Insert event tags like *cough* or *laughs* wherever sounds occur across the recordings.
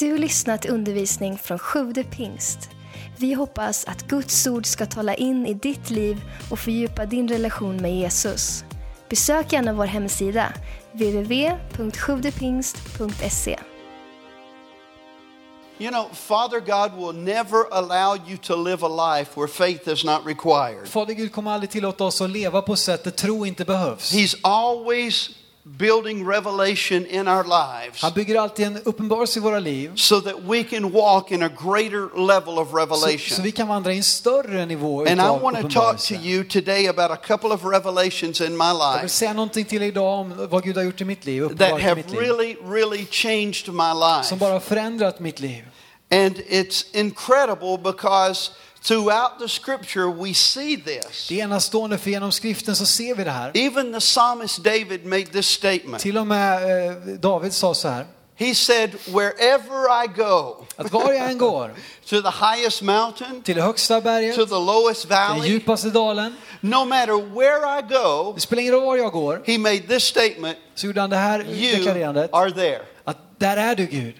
Du lyssnat till undervisning från Sjude pingst. Vi hoppas att Guds ord ska tala in i ditt liv och fördjupa din relation med Jesus. Besök gärna vår hemsida, www.sjuvdepingst.se. You know, Father God will never allow you to live a life where faith is not required. Fader Gud kommer aldrig tillåta oss att leva på sätt där tro inte behövs. He's always building revelation in our lives Han bygger alltid en uppenbarelse i våra liv so that we can walk in a greater level of så, revelation. så vi kan vandra i en större nivå And I want to talk to you today about a couple of revelations in my Jag vill life säga någonting till idag om vad Gud har gjort i mitt liv, that uppenbarat i have mitt liv, really, really changed my som life. bara har förändrat mitt liv. And it's incredible because throughout the scripture we see this. Det är enastående för genom skriften så ser vi det här. Even the psalmist David made this statement. Till och med eh, David sa så här, He said, Wherever I go, att var jag än går, *laughs* to the highest mountain, till det högsta berget, to the lowest den valley, djupaste dalen, no matter where I go, det spelar ingen roll var jag går, he made this statement så gjorde han det här You deklarerandet, are there. att där är du Gud.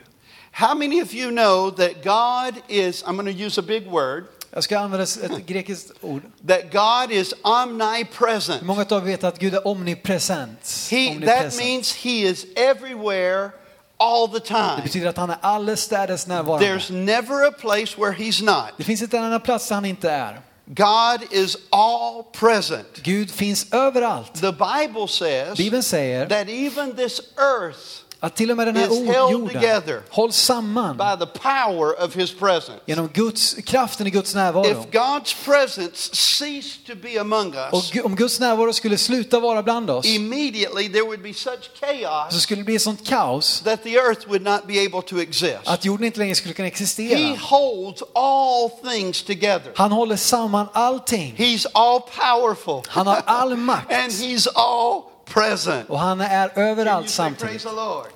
How many of you know that God is, I'm going to use a big word, Jag ska använda ett grekiskt ord. that God is omnipresent? många av er vet att Gud är omnipresent? He, that means he is everywhere all the Det time. betyder att han är allestädes närvarande. There's never a place where he's not. Det finns inte en enda plats där han inte är. God is all present. Gud finns överallt. The Bible says Bibeln säger that even this earth att till och med den här is held jorden together hålls samman by the power of his presence. genom Guds, kraften i Guds närvaro. If God's presence ceased to be among Och us, Gu- om Guds närvaro skulle sluta vara bland oss immediately there would be such så chaos skulle det bli sånt kaos that the earth would not be able to exist. att jorden inte längre skulle kunna He existera. holds all things together. Han håller samman allting. He's all powerful. Han har all *laughs* makt and he's all. Och han är överallt samtidigt.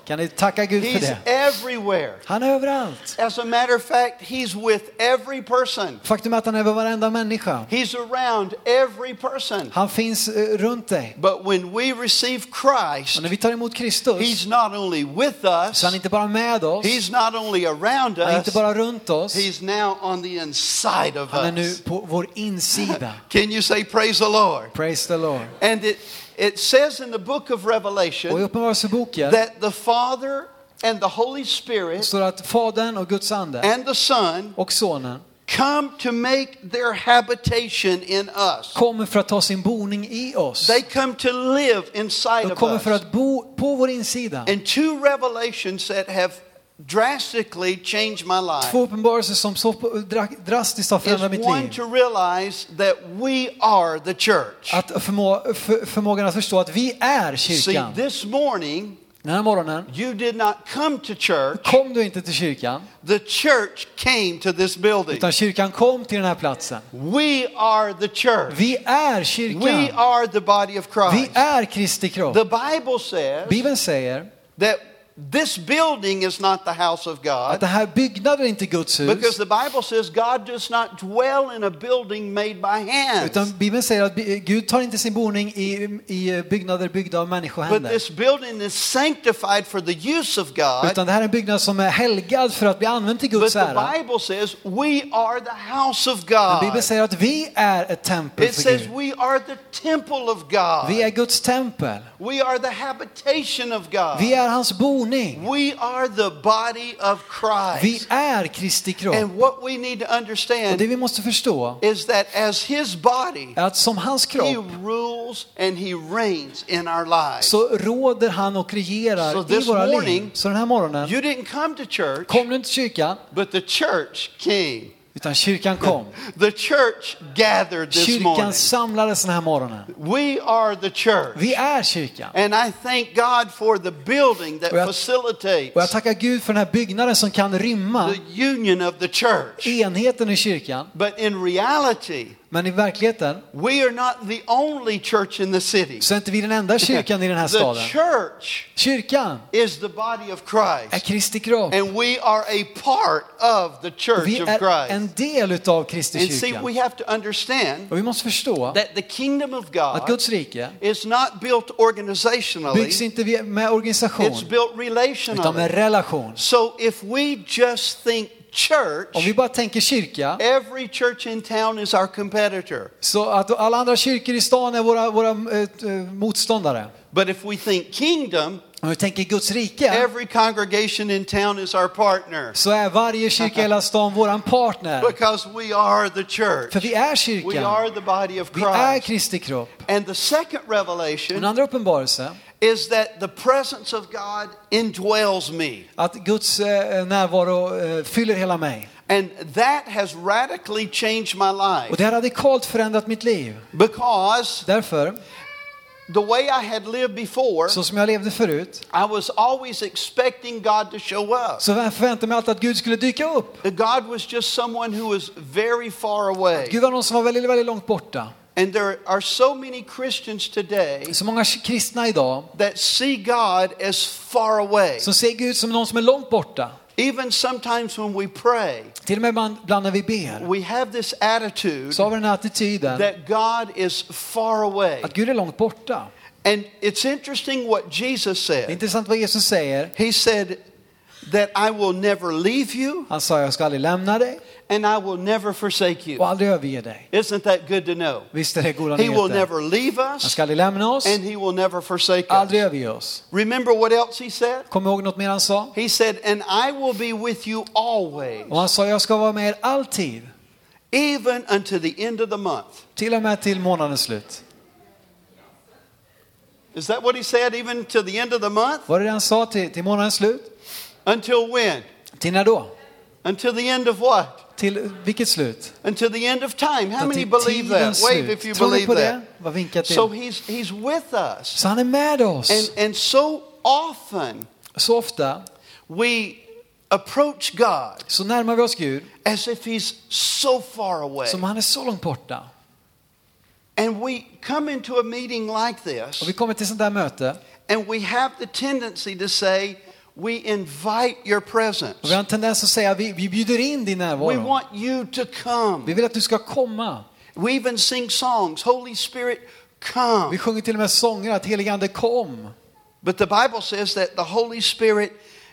Kan ni tacka Gud för det? everywhere. Han är överallt. As a matter of fact, he's with every person. Faktum är att han är över varenda människa. He's around every person. Han finns eh, runt dig. But when we receive Christ, när vi tar emot Kristus he's not only with så är us, han inte bara med oss, he's not only around han är inte us, bara runt oss, he's now on the inside of han är nu us. på vår insida. *laughs* Can you say praise the Lord? Praise the Lord. And it, it says in the book of Och i Revelation Uppenbarelseboken that the Father and the Holy Spirit står att Fadern och Guds ande and the Son och Sonen come to make their habitation in us. kommer för att ta sin boning i oss. They come to live inside De of kommer för us. att bo på vår insida. And two revelations that have drastically changed my life Två uppenbarelser som så drastiskt har förändrat mitt one liv. to realize that we are the church. Att förmå, för, förmågan att förstå att vi är See, kyrkan. this morning Den här morgonen you did not come to church, kom du inte till kyrkan, the church came to this building. utan kyrkan kom till den här platsen. We are the church. Vi är We kyrkan. are the body of Vi Christ. är Kristi kropp. The Bible says Bibeln säger that this building is not the house of att God den här byggnaden är inte Guds because hus. the Bible says God does not dwell in a building made by hands. Utan Bibeln säger att Gud tar inte sin boning i, i byggnader byggda av But människohänder. this building is sanctified for the use of God. Utan det här är en byggnad som är helgad för att bli använd till But Guds the ära. Bible says we are the house of Men Bibeln God. säger att vi är ett tempel It för says Gud. we are the temple of Vi är God. Guds tempel. We are the habitation of God. Vi är hans boning. We are the body of Vi Christ. är Kristi kropp. And what we need to Och det understand vi måste förstå is that as his body, är att som hans he kropp rules and he reigns in our lives. så råder han och So regerar i this våra morning, liv. Så den här morgonen You didn't come to church, kom du inte till kyrkan, but the church came. Utan kyrkan kom. The church gathered this morning. Kyrkan samlades den här morgonen. We are the church. Vi är kyrkan. And I thank God for the building that Och jag- facilitates Och jag tackar Gud för den här byggnaden som kan rymma the union of the church. enheten i kyrkan. But in reality, Men i verkligheten we are not the only church in the city. så är inte vi den enda kyrkan i den här *laughs* The staden. church Kyrkan is the body of är Christ. Kristi kropp. And we are a part of the church Vi of är Christ. en del utav Kristi And see, kyrka. we have to understand Och vi måste förstå that the kingdom of att God Guds rike is not built organizationally, byggs inte med it's organisation built utan med relationally. relation. So if we just think church, Om vi bara tänker kyrka every church in town is our competitor. så att alla andra kyrkor i stan är våra, våra eh, motståndare. But if we think kingdom, Om vi tänker Guds rike every congregation in town is our partner så är varje kyrka i hela stan våran partner. because we are the church. För vi är We kyrkan. are the body of Vi är Christ. Kristi kropp. And the second revelation andra uppenbarelse is that the presence of God indwells me. att Guds eh, närvaro eh, fyller hela mig. And that has radically changed my Och life det har radikalt förändrat mitt liv. because Därför, the way I had lived before, så som jag levde förut, I was always expecting God to show up. så förväntade jag mig alltid att Gud skulle dyka upp. God was just someone who was very far away. Gud var någon som var väldigt, väldigt långt borta. And there are so many Christians today Så många kristna idag that see God as far away. som ser Gud som någon som är långt borta. Even sometimes when we pray, Till och med ibland när vi ber we have this attitude så har vi den här attityden that God is far away. att Gud är långt borta. And it's interesting what Jesus Det är said. intressant vad Jesus säger. He said that I will never leave you Han sa jag ska aldrig lämna dig and I will never forsake och you. aldrig överge dig. Isn't that good to know? Visst är det goda He will never leave Han us ska aldrig lämna oss, and he will never forsake aldrig us. överge oss. Remember what else he said? Kom ihåg något mer han sa? He said, And I will be with you always, Och han sa jag ska vara med er alltid, even unto the end of the month. till och med till månadens slut. Is that what he said, even to the end of the month? Var det han sa till, till månadens slut? Until when? Till när då? Until the end of what? Till vilket slut? Until the end of time. How many believe that? Wave if you Tror believe på that. det? Vad vinkar till? So he's, he's with us. Så han är med oss. And, and so often Så ofta we approach God så närmar vi oss Gud as if he's so far away. som han är så långt borta. And we come into a meeting like this, Och vi kommer till sånt där möte and we have the tendency to say, We invite your presence. och vi har en tendens att säga vi, vi bjuder in din We närvaro. want you to Vi come. vill att du ska komma. We even sing songs, Holy Spirit, Vi come. sjunger till och med sånger att helige ande kom. But the Bible says that the Holy Spirit,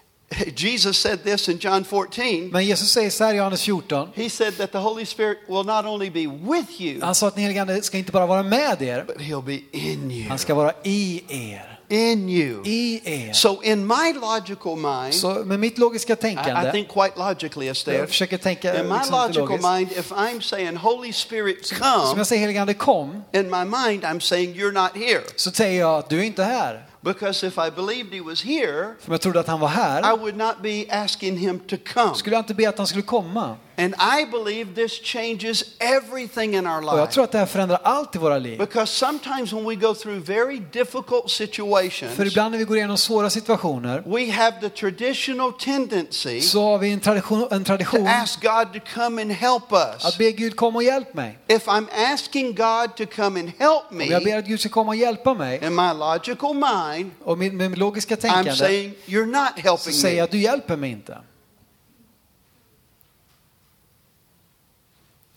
*laughs* Jesus said this in John 14. Men Jesus säger så här i Johannes 14. He said that the Holy Spirit will not only be with you, Han sa att den helige ande ska inte bara vara med er, but he'll be in you. han ska vara i er. In you. I er. So in my logical mind, Så med mitt logiska I, I tänkande, think quite logically, jag Esther. försöker tänka In my liksom logical mind, if I'm saying Holy Spirit Som come, jag säger helige ande kom, in my mind I'm saying you're not here. så säger jag att du är inte här. Because if I believed he was here, För jag trodde att han var I här, would not be asking him to come. skulle jag inte be att han skulle komma. And I believe this changes everything in our Och jag tror att det här förändrar allt i våra liv. Because sometimes when we go through very difficult För situations, ibland när vi går igenom svåra situationer we have the traditional tendency så har vi en tradition, en to tradition ask God to come and help us. att be Gud komma och hjälp mig. If I'm asking God to come and help Om jag ber att Gud ska komma och hjälpa mig in my logical mind, och med, med logiska I'm tänkande saying you're not så helping säger jag me. att du hjälper mig inte.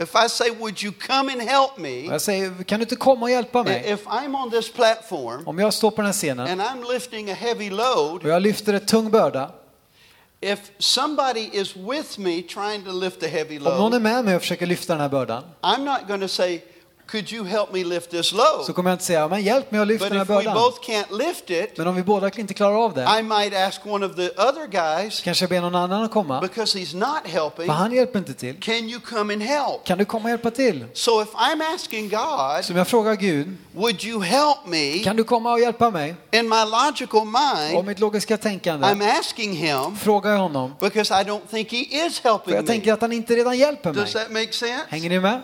If I say, would you come and help me? jag säger, kan du inte komma och hjälpa mig? If I'm on this platform Om jag står på den här scenen and I'm lifting a heavy load, och jag lyfter ett tung börda, if somebody is with me trying to lift a heavy om någon är load, med mig och försöker lyfta den här bördan, I'm not going to say, could you help me lift this så load? kommer jag inte säga, men hjälp mig att lyfta But den här if we bördan. both can't lift it, Men om vi båda inte klarar av det, I might ask one of the other guys, så kanske jag ber någon annan att komma, because he's not helping, för han hjälper inte till. can you come and help? Kan du komma och hjälpa till? So if I'm asking God, Så om jag frågar Gud, would you help me? kan du komma och hjälpa mig? In my logical Och mind, mitt logiska tänkande I'm asking him frågar jag honom, because I don't think he is för helping jag tänker att han inte redan hjälper mig. Does that make sense? Hänger ni med?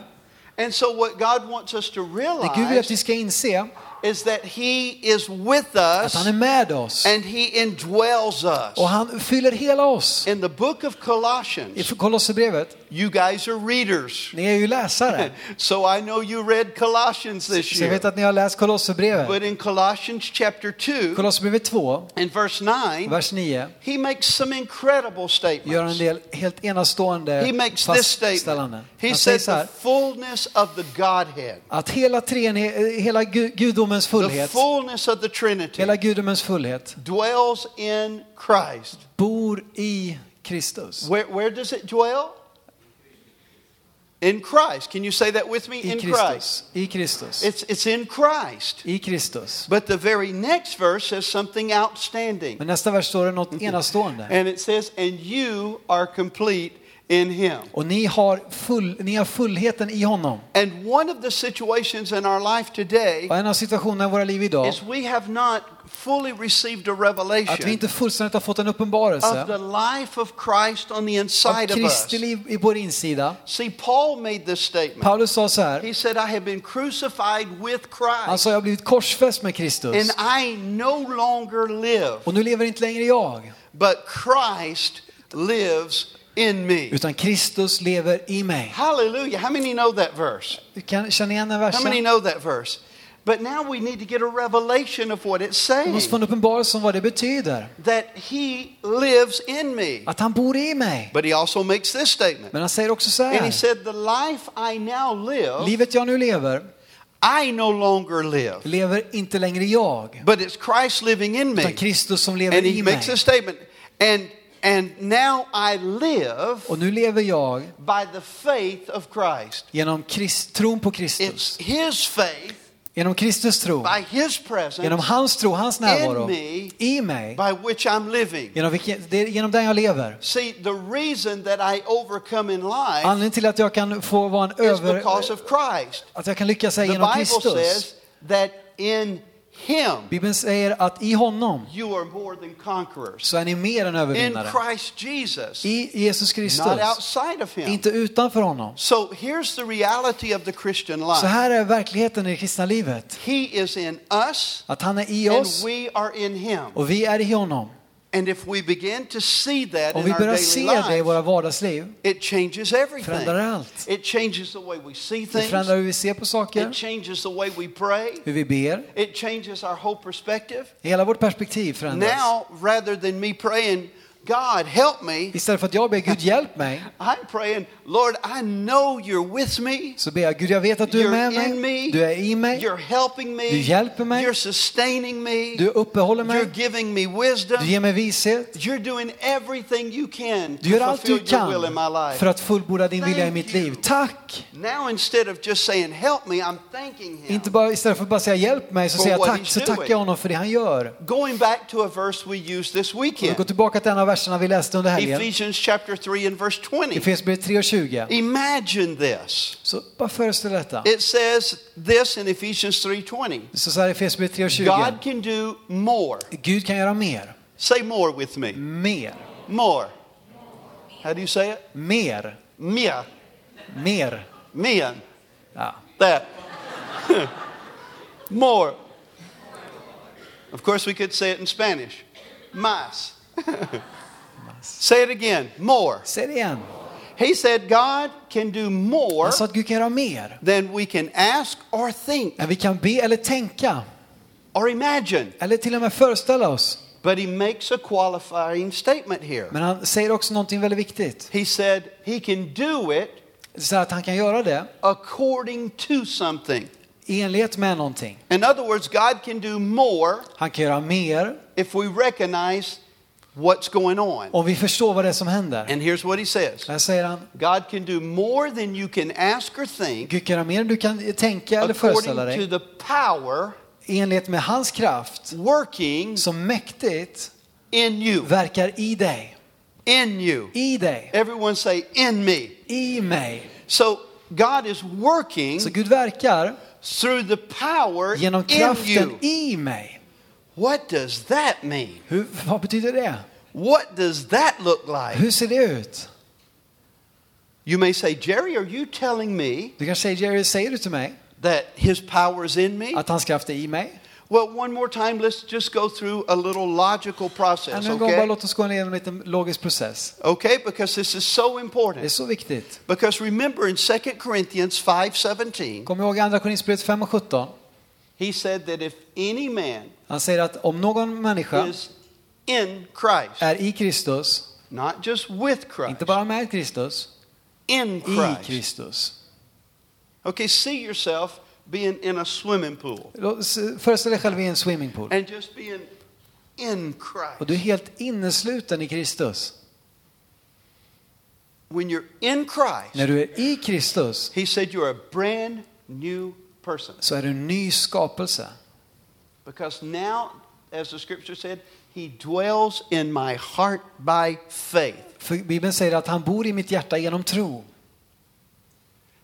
And so what God wants us to Det Gud vill att vi realize ska inse is that He is with Att han är us med oss. and He indwells us. Och han fyller hela oss. In the book of I Colossians, Kolosserbrevet, you guys are readers. ni är ju läsare. *laughs* So I know you read Colossians this Så jag year. vet att ni har läst Kolosserbrevet. But in Colossians chapter 2 Kolosserbrevet 2, and verse 9, vers 9, he makes some incredible gör en statements. del helt enastående He makes this statement. He så the fullness of the Godhead, att hela, treenhe- hela gu- gudomens the fullhet, fullness of the Trinity hela gudomens fullhet dwells in Christ. bor i Kristus. Where, where does it dwell? In Christ. Can you say that with me? I In Christ. I Kristus. It's, it's in Christ. I Kristus. But the very next verse says something outstanding. Men nästa vers står det något *laughs* enastående. And it says, And you are complete in Him. Och ni har, full, ni har fullheten i honom. And one of the situations in our life today Och en av situationerna i våra liv idag, is we have not fully received a att vi revelation inte fullständigt har fått en of uppenbarelse the life of Christ on the inside of us. Kristi liv i vår insida. See, Paul made this statement. Paulus sa så här, He said, I have been crucified with han Christ, sa jag har blivit korsfäst med Kristus. and I no longer live, Och nu lever inte längre jag, but Christ lives in me. utan Kristus lever i mig. Hallelujah. How many know that verse? Kan känna igen den How many versen? know that verse? But now we need to get a revelation of what it's Vi saying måste få en uppenbarelse om vad det betyder. that He lives in me. Att han bor i mig. But He also makes this statement. Men han säger också så And He här, said, The life I now live, livet jag nu lever, I no longer live, lever inte längre jag, but it's Christ living in utan me. Kristus som lever And i He mig. makes a statement. And, and now I live Och nu lever jag by the faith of Christ. genom Krist, tron på It's Kristus. His faith, Genom Kristus tro. by His Genom presence, hans tro, hans närvaro. me. I mig. by which I'm living. Genom, vilken, det är genom den jag lever. See, the reason that I overcome in life Anledningen till att jag kan få vara en is över... because of Christ. Att jag kan lyckas genom Bible Kristus. says that in Him Bibeln säger att i honom you are more than conquerors. så är ni mer än In övervinnare. Christ Jesus, I Jesus Kristus. not outside of Him. Inte utanför honom. So here's the reality of the Christian Så life. här är verkligheten i det kristna livet. He is in us Att han är i and oss we are in Him. och vi är i honom. And if we begin to see that Om in vi our börjar daily se det i våra vardagsliv, it changes everything. förändrar allt. It changes the way we see Det förändrar things. hur vi ser på It saker, changes the way we pray. hur vi ber. It changes our whole perspective. Hela vårt perspektiv förändras. Now, rather than me praying, God, help me, Istället för att jag ber Gud hjälp mig, *laughs* I'm praying, Lord, I know you're with me. så ber jag Gud jag vet att du är med mig, me. du är i mig, You're helping me. Du hjälper mig. You're sustaining me. du uppehåller mig, You're giving me wisdom. du ger mig vishet. You're doing everything you can Du gör to allt du fulfill your will in my kan life. för att fullborda din vilja i Thank mitt liv. Tack! Now, instead of just saying, help me, I'm thanking Him. Inte bara istället för att bara säga hjälp mig så säger jag tack, så tackar jag honom för det han gör. Going back to a verse we used this weekend, går tillbaka till en av verserna vi läste under helgen. Ephesians chapter 3 and verse 20. Efesierbrevet 3 och 20. Imagine this. Så bara föreställ detta. It says this in Ephesians 3:20. Det står så här i Efesierbrevet 3 och 20. God can do more. Gud kan göra mer. Say more with me. Mer. More. How do you say it? Mer. Mer. Mer. Men. Ja. That. *laughs* more. Of course, we could say it in Spanish. Más. *laughs* say it again. More. Säg det igen. He said God can do more Han sa att Gud kan göra mer than we can ask or think än vi kan be eller tänka. or imagine. Eller till och med föreställa oss. But he makes a qualifying statement here. Men han säger också någonting väldigt viktigt. He said he can do it Så att han kan göra det according to something. i enlighet med någonting. In other words, God can do more Han kan göra mer if we recognize what's going on. om vi förstår vad det är som händer. And here's what he says Här säger han, God can do more than you can ask or think Gud kan göra mer än du kan tänka eller föreställa dig. to the power I enlighet med hans kraft working som mäktigt in you. verkar i dig. In you. I dig. Everyone say, in me. I mig. So God is working Så Gud verkar through the power genom in kraften you. i mig. What does that mean? Hur, vad betyder det? What does that look like? Hur ser det ut? You may say, Jerry, are you telling me Du kanske säger Jerry, säger du till mig that his power is in me? Att hans kraft är i mig. Well, one more time, let's just go through a little logical process, Ännu en gång, bara okay? låt oss gå igenom en liten logisk process. Okay, because this is so Det är important. så viktigt. Because remember in 2 Corinthians 5:17, Kom ihåg andra Korinthierbrevet 5 och 17. he said that if any man Han säger att om någon människa is in Christ, är i Kristus, not just with Christ, inte bara med Kristus, in i Christ. Kristus. Okay, see yourself being in a swimming pool s- eh, Föreställ dig själv i en swimmingpool. and just being in Och du är Christ. helt innesluten i Kristus. When you're in Christ, När du är i Kristus he said you're a brand new person. så är du en ny skapelse. Because now, as the scripture said, he dwells in my heart by faith. För Bibeln säger att han bor i mitt hjärta genom tro.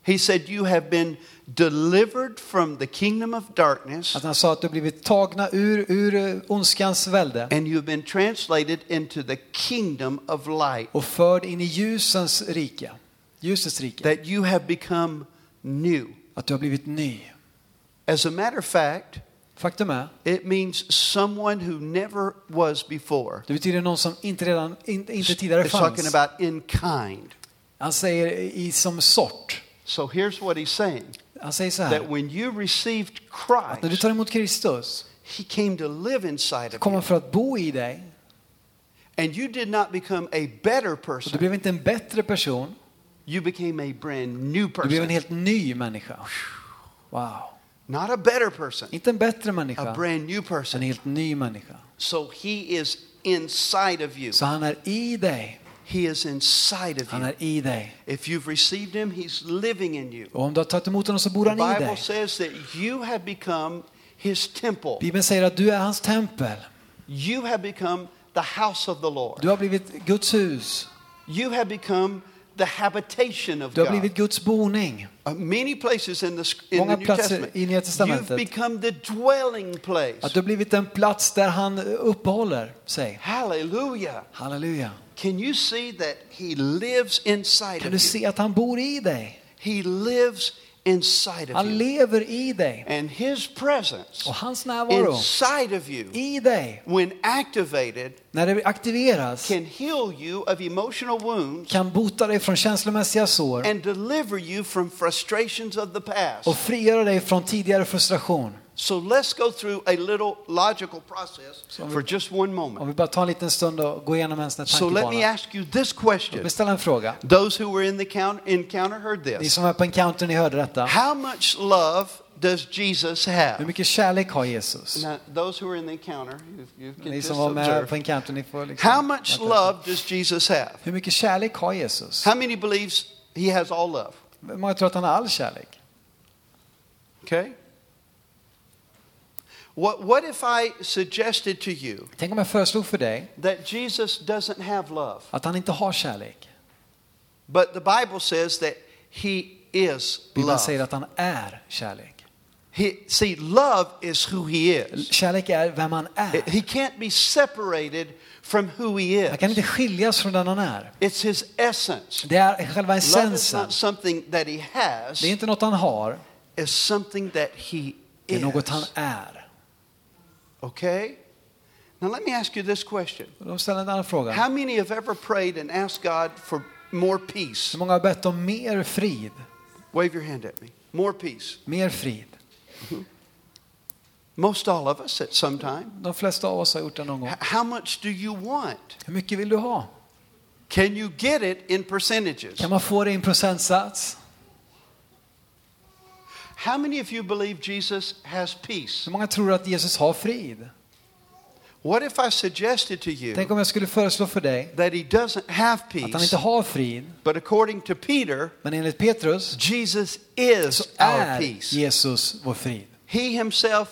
He said, You have been delivered from the kingdom of darkness Att han sa att du blivit tagna ur, ur eh, ondskans välde and you've been translated into the kingdom of light. och förd in i ljusens rike. Ljusets rike. That you have become new. Att du har blivit ny. As a matter of fact, Faktum är, it means someone who never was before. det betyder någon som inte, redan, inte, inte tidigare It's talking fanns. about in kind. Han säger i som sort. So here's what he's saying Han säger så that här. when you received Att när du Christ, tar emot Kristus he came to live inside of kom you. han för att bo i dig. And you did not become a better Och du person. blev inte en bättre person. You became a brand new Du blev en person. helt ny människa. Wow. Not a better person, Inte en bättre a människa. brand new En person. helt ny människa. So he is inside of you. Så han är i dig. He is inside of Han you. är i dig. If you've received him, he's living in you. Och om du har tagit emot honom så bor The han i Bible dig. says that you have become his temple. Bibeln säger att du är hans tempel. You have become the house of the Lord. Du har blivit Guds hus. You have become the habitation of Du har blivit Guds boning. Uh, many places in the, in Många the New platser Testament, i Nya you've Testamentet. become the dwelling place. Att du har blivit en plats där han uppehåller sig. Hallelujah. Halleluja. Can you see that he lives inside Kan of du you? se att han bor i dig? He lives inside of Han you. lever i dig. And his presence Och hans närvaro inside of you, i dig, when activated, när det aktiveras, can heal you of emotional wounds kan bota dig från känslomässiga sår and deliver you from frustrations of the past. och frigöra dig från tidigare frustration. So let's go through a little logical process vi- for just one moment. Om vi bara tar en liten stund och går igenom en sån So let me ask you this question. ställa en fråga. Those who were in the count, encounter heard this. Ni som är på Encounter, ni hörde detta. How much love does Jesus have? Hur mycket kärlek har Jesus? Now, those who were in the encounter, you, you can Ni som var med på observe. Encounter, ni får liksom... How much love does Jesus have? Hur mycket kärlek har Jesus? How many believes he has all love? Hur Många tror att han har all kärlek. Okay? What, what if I suggested to you Tänk om jag föreslog för dig that Jesus doesn't have love, att han inte har kärlek. but the Bible says that he is Bibeln säger love? att han är kärlek. He, see, love is who he is. Kärlek är vem han är. He can't be separated from who he Han kan is. inte skiljas från den han är. It's his essence. Det är själva Love is essensen. not something that he has, Det är inte något han har, it's something that he det är något han är. Okay? Now let me ask you this question. How many have ever prayed and asked God for more peace? Hur många har bett om mer frid? Wave your hand at me. More peace. Mer frid. Most all of us at some time. De flesta av oss har gjort det någon gång. How much do you want? Hur mycket vill du ha? Can you get it in percentages? Kan man få det i en procentsats? How many of you believe Jesus has peace? Hur många tror att Jesus har frid? What if I suggested to you Tänk om jag skulle föreslå för dig that he doesn't have att han peace, inte har frid, but according to Peter, men enligt Petrus Jesus is så our är peace? Jesus vår frid. He himself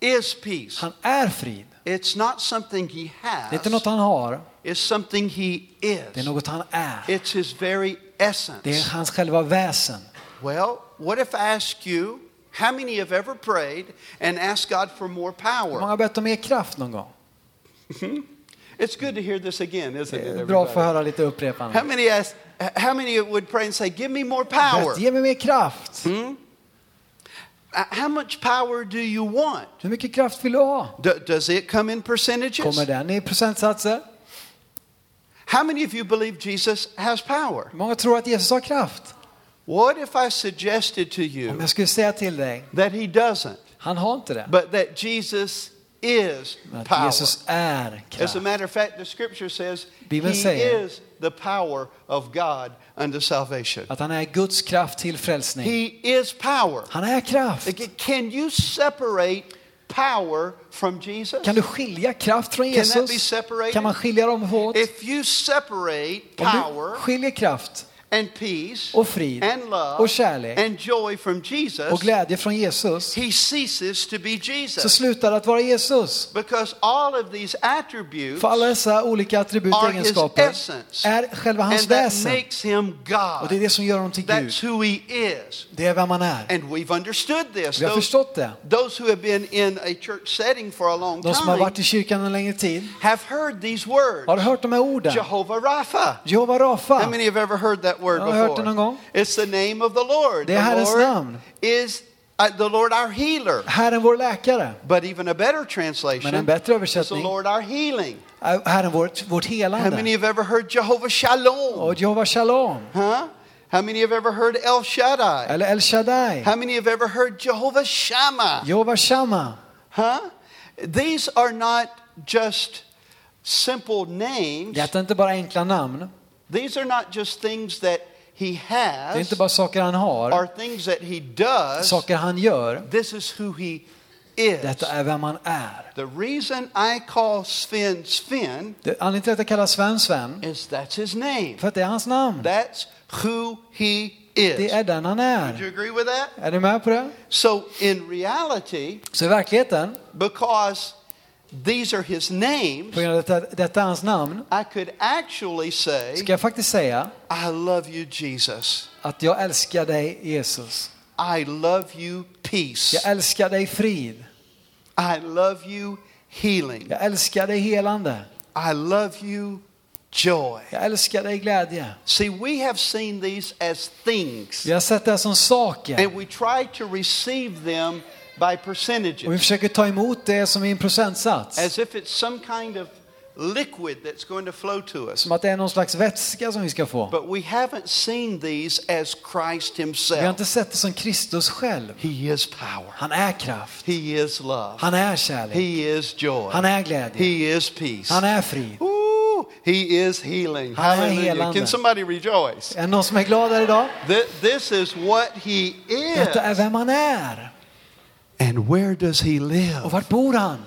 is peace. Han är frid. It's not something he Det är inte has, något han har, it's something he det är is. något han är. It's his very Det är essence. hans själva väsen. Well, what if I ask you, how many have ever prayed and asked God for more Hur många power? har bett om mer kraft någon gång? *laughs* It's good to hear this again, isn't it? är bra att få everybody? höra lite How upprepande. many, ask, how many would pray and say, Give me more power? Ge mig mer kraft. Uh, How much power do you want? Hur mycket kraft vill du ha? D- does it come in percentages? Kommer den i procentsatser? How many of you believe Jesus has power? Många tror att Jesus har kraft. What if I suggested to Om you jag skulle säga till dig, that he doesn't, han har inte det. but that Jesus is Men att power? Jesus är As a kraft. matter of fact, the scripture says Bibeln he säger- is the power of God unto salvation. Att han är Guds kraft till frälsning. He is power. Han är kraft. Can you separate power from Jesus? Kan du skilja kraft från Can that be Jesus? separated? Kan man skilja dem åt? If you separate Om power du skiljer kraft and peace och frid and love och kärlek and joy from och Jesus, glädje från Jesus he ceases to be så Jesus. slutar det att vara Jesus. Because all of these attributes För alla dessa olika attribut och egenskaper essence. är själva hans And that väsen. makes him Och det är God. det som gör honom till Gud. That's who he is. Det är vem han är. And we've understood this. Vi har förstått det. those who have been in a church setting for a long De som har time varit i kyrkan en längre tid have heard these har words. hört de här orden. Jehovah Rapha. Jehova How Rafa. many have ever heard that word Jag har hört det någon gång. It's the name of the Lord. Det är The Herrens Lord namn. is uh, the Lord our healer. Herren vår läkare. But even a better Men en translation bättre is the översättning Lord our healing. är Herren vårt, vårt How many helande. have ever heard Jehovah Shalom? Och Jehova Shalom. Huh? How many have ever heard El Shaddai? Eller El Shaddai. How many have ever heard Jehovah Shammah? Jehova Shammah. Huh? These are not just simple names. Det är inte bara enkla namn. These are not just things that he Det är inte has bara saker han har. things that he does. Saker han gör. This is who he is. Detta är vem han är. The reason I call Sven Sven Det- Anledningen till att jag kallar Sven Sven. is that's his name. För att det är hans namn. That's who he Det is. är den han Would you är. agree with that? Är ni med på det? So in reality, Så i verkligheten, because these are his names, på grund av detta, detta är hans namn, I could actually say, ska jag faktiskt säga I love you, Jesus. att jag älskar dig Jesus. I love you, peace. Jag älskar dig frid. I love you, healing. Jag älskar dig helande. I love you, joy. Jag älskar dig glädje. See, we have seen these as things, Vi har sett det som saker. and we try to receive them by Och vi percentages, försöker ta emot det som i en procentsats. as if it's some kind of liquid that's going to flow to us. Som att det är någon slags vätska som vi ska få. But we haven't seen these as Christ Vi har Himself. inte sett det som Kristus själv. He is power. Han är kraft. He is love. Han är kärlek. He is joy. Han är glädje. He is peace. Han är frid. Ooh, he is healing. Han är Hallelujah. helande. Can somebody rejoice? Är någon som är glad här idag? Th- This is what he Detta är is. vem han är. And where does he Och live? vart bor han?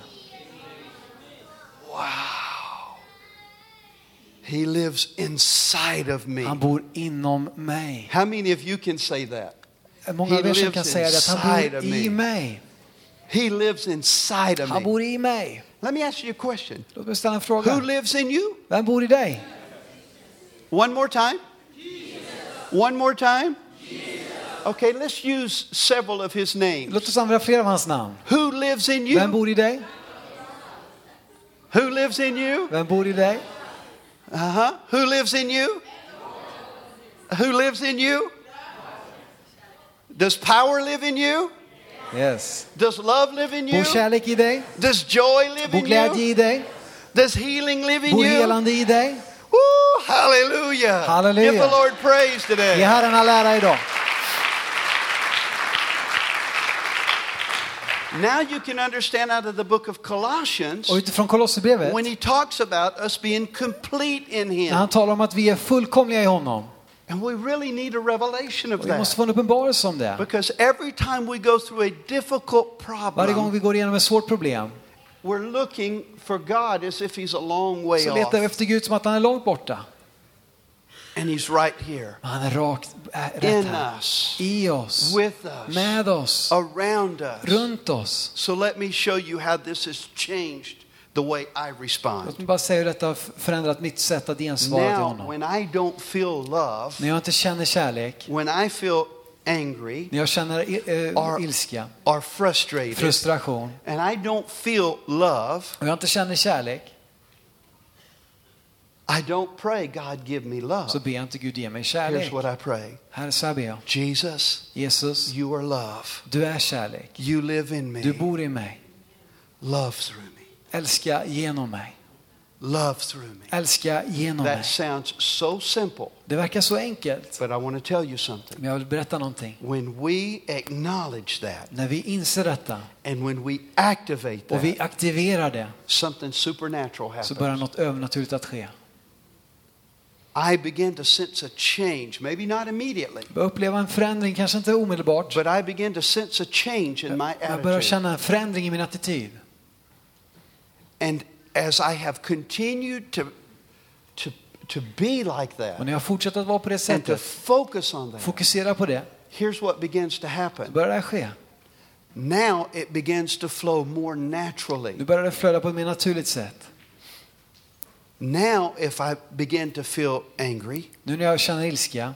He lives inside of me. Han bor inom mig. How many of you can say that? Många He av er som kan säga det, han bor of i mig. He lives inside of Han me. bor i mig. Let me ask you a question. Låt mig ställa en Who lives in you? Vem bor i dig? One more time. One more time. Okay, let's use several of his names. Låt oss använda flera av hans namn. Who lives in you? Vem bor i dig? Who lives in you? Vem bor i dig? Uh-huh. Who lives in you? Who lives in you? Does power live in you? Yes. Does love live in you? Bor kärlek i dig? Does joy live Bor in glädje you? i dig? Does healing live in Bor you? helande i dig? Woo, hallelujah. Hallelujah. Give the Lord praise Ge today. Herren all ära idag. Now you can understand out of the book of Colossians Och utifrån Kolosserbrevet, when he talks about us being complete in när him. han talar om att vi är fullkomliga i honom. And we really need a revelation of vi måste that. få en uppenbarelse om det. Because every time we go through a difficult Varje gång problem, vi går igenom ett svårt problem we're looking for God as if he's a long way så letar vi efter Gud som att han är långt borta. And he's right here. Han är rakt, äh, rätt In här. us. I oss. With us. Med oss. Around us. Runt oss. So let me show you how this has changed the way I respond. Låt mig bara säga hur detta har förändrat mitt sätt att gensvara till Now, honom. when I don't feel love, När jag inte känner kärlek, when I feel angry när jag känner eh, Or- ilska, or frustrated, frustration and I don't feel love, och jag inte känner kärlek, I don't pray, God give me så love. ber jag inte Gud ge mig Here's kärlek. what I pray Herre, så här ber jag. Jesus, Jesus, you are love. du är kärlek. You live in Du me. bor i mig. Love through me. Älska genom mig. Love through me. Älska genom mig. That sounds so simple, Det verkar så enkelt. but I want to tell you something. Men jag vill berätta någonting. When we acknowledge that När vi inser detta and when we activate och vi that, aktiverar det something supernatural så börjar happens. något övernaturligt att ske. I begin to sense a change, maybe not immediately, Jag uppleva en förändring, kanske inte omedelbart. but I begin to sense a change in my Jag börjar attitude. känna en förändring i min attityd. And as I have continued to, to, to be like Och that när jag fortsätter att vara på det and to sättet, focus on that, fokusera på det, here's what begins to så happen. börjar det ske. Now it begins to flow more naturally. Nu börjar det flöda på ett mer naturligt sätt. Now, if I begin to feel angry, Nu när jag känner ilska,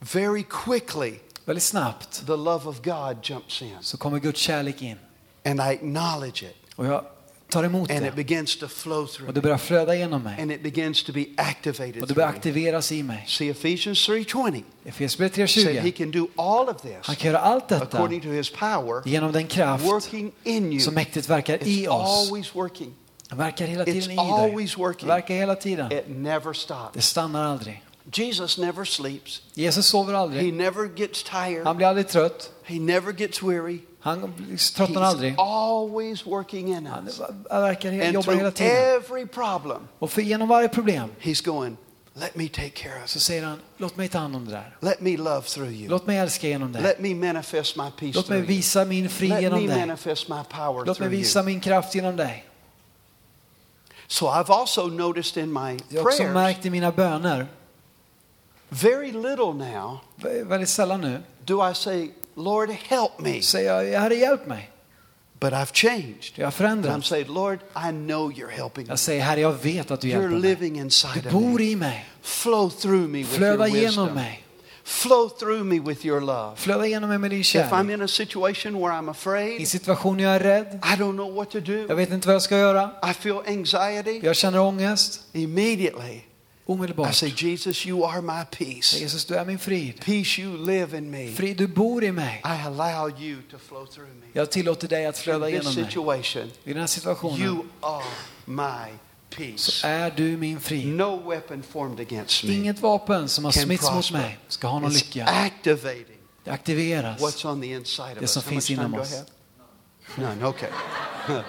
very quickly väldigt snabbt, the love of God jumps in så kommer Guds kärlek in. and I acknowledge it Och jag tar emot and it det. begins to flow Och through det börjar flöda genom mig. and it begins to be activated. Och det börjar aktiveras i mig. See Ephesians 3:20 Efesierbrevet said he 3.20. can do all of this Han kan göra allt detta according to his power genom den kraft working in you. som mäktigt verkar i It's oss. always working. Verkar hela tiden It's i dig. always working. Verkar hela tiden. It never Det stops. stannar aldrig. Jesus never sleeps. Jesus sover He aldrig. never gets tired. Han blir aldrig trött. He never gets weary. Han tröttnar aldrig. Always working in Han us. verkar he- And jobba hela tiden. every problem, Och för genom varje problem he's going, let me take care of så säger han, låt mig ta hand om det där. Let me love through you. Låt mig älska genom det. Let me manifest my peace Låt mig through you. visa min frid Let genom me dig. manifest my power Låt mig through visa min kraft genom dig. So I've also noticed in my Jag har också prayers, märkt i mina böner, very little now vä- väldigt sällan nu, do I say, Lord, help me. säger jag, Herre hjälp mig. But I've changed. Jag har But I'm förändrats. saying, Lord, I know you're helping me. Jag säger, Herre jag vet att du hjälper You're mig. living inside Du of bor me. i mig. Flow through me with your Flöda genom wisdom. mig. Flow through me with your love. Flöda genom mig med din If I'm kärlek. in a situation where I'm I afraid, situationer jag är rädd, I don't know what to jag do. vet inte vad jag ska göra, I feel anxiety. jag känner ångest, Immediately, I omedelbart. say, Jesus, you are my peace. Jesus, du är min frid. Peace, you live in me. Frid, du bor i mig. I allow you to flow through me. Jag tillåter dig att In flöda this genom mig. I den här situationen you are my så är du min frid. No weapon formed against me Inget vapen som har smitts mot mig ska ha någon lycka. activating Det aktiveras. what's on the inside of Det som finns inom oss. have? None, okay. *laughs*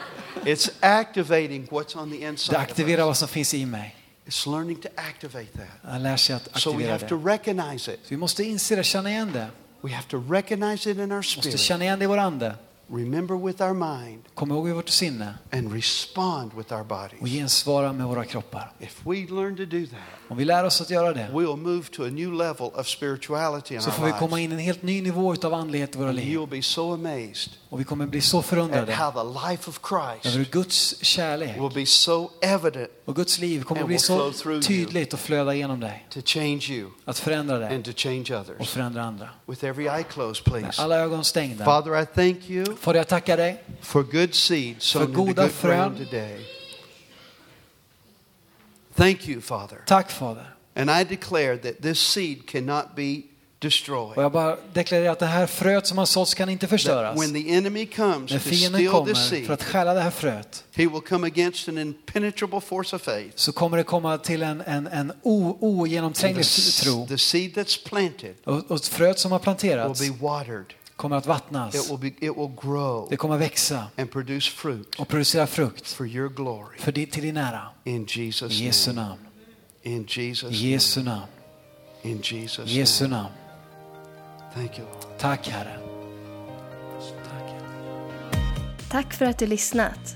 It's activating what's on the inside Det aktiverar vad som finns i mig. It's learning to activate that. Han lär sig att So we aktivera to det. recognize it. Så vi måste inse det, känna igen det. We have to recognize it in our måste känna igen det i vår ande. Remember with our mind Kom ihåg i vårt sinne and respond with our och bodies. gensvara med våra kroppar. If we learn to do that, Om vi lär oss att göra det we'll move to a new level of spirituality in så får vi our komma lives. in i en helt ny nivå av andlighet i våra And liv. you'll be so amazed Och vi kommer bli så at förundrade how the life of Christ över Guds kärlek. will be so evident Och Guds liv kommer bli så tydligt och flöda genom dig. to change you Att förändra dig and to change och others. förändra andra. With every eye closed, Med please. alla ögon stängda. Father, I thank you Fader, jag tackar dig for good seed sown into goda good frön. ground today. Thank you, Father. Tack Fader. And I declare that this seed cannot be Och destroyed. jag bara deklarerar att det här fröet som har såtts kan inte That förstöras. when the enemy comes När to fienden steal kommer this för seed, att stjäla det här fröet he will come against an impenetrable force of faith. så kommer det komma till en, en, en o, And ogenomtränglig the, tro. the seed that's planted Och, och fröet som har planterats will be watered. Kommer att It vattnas. will, be, it will grow Det kommer att växa and produce fruit och producera frukt for your glory. för di- till din ära. In Jesus' I Jesu namn. In Jesus' I Jesu namn. In Jesus' Jesu namn. Thank you, Lord. Tack Herre. Tack. Tack för att du lyssnat.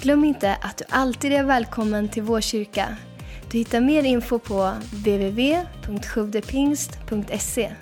Glöm inte att du alltid är välkommen till vår kyrka. Du hittar mer info på www.sjuvdepingst.se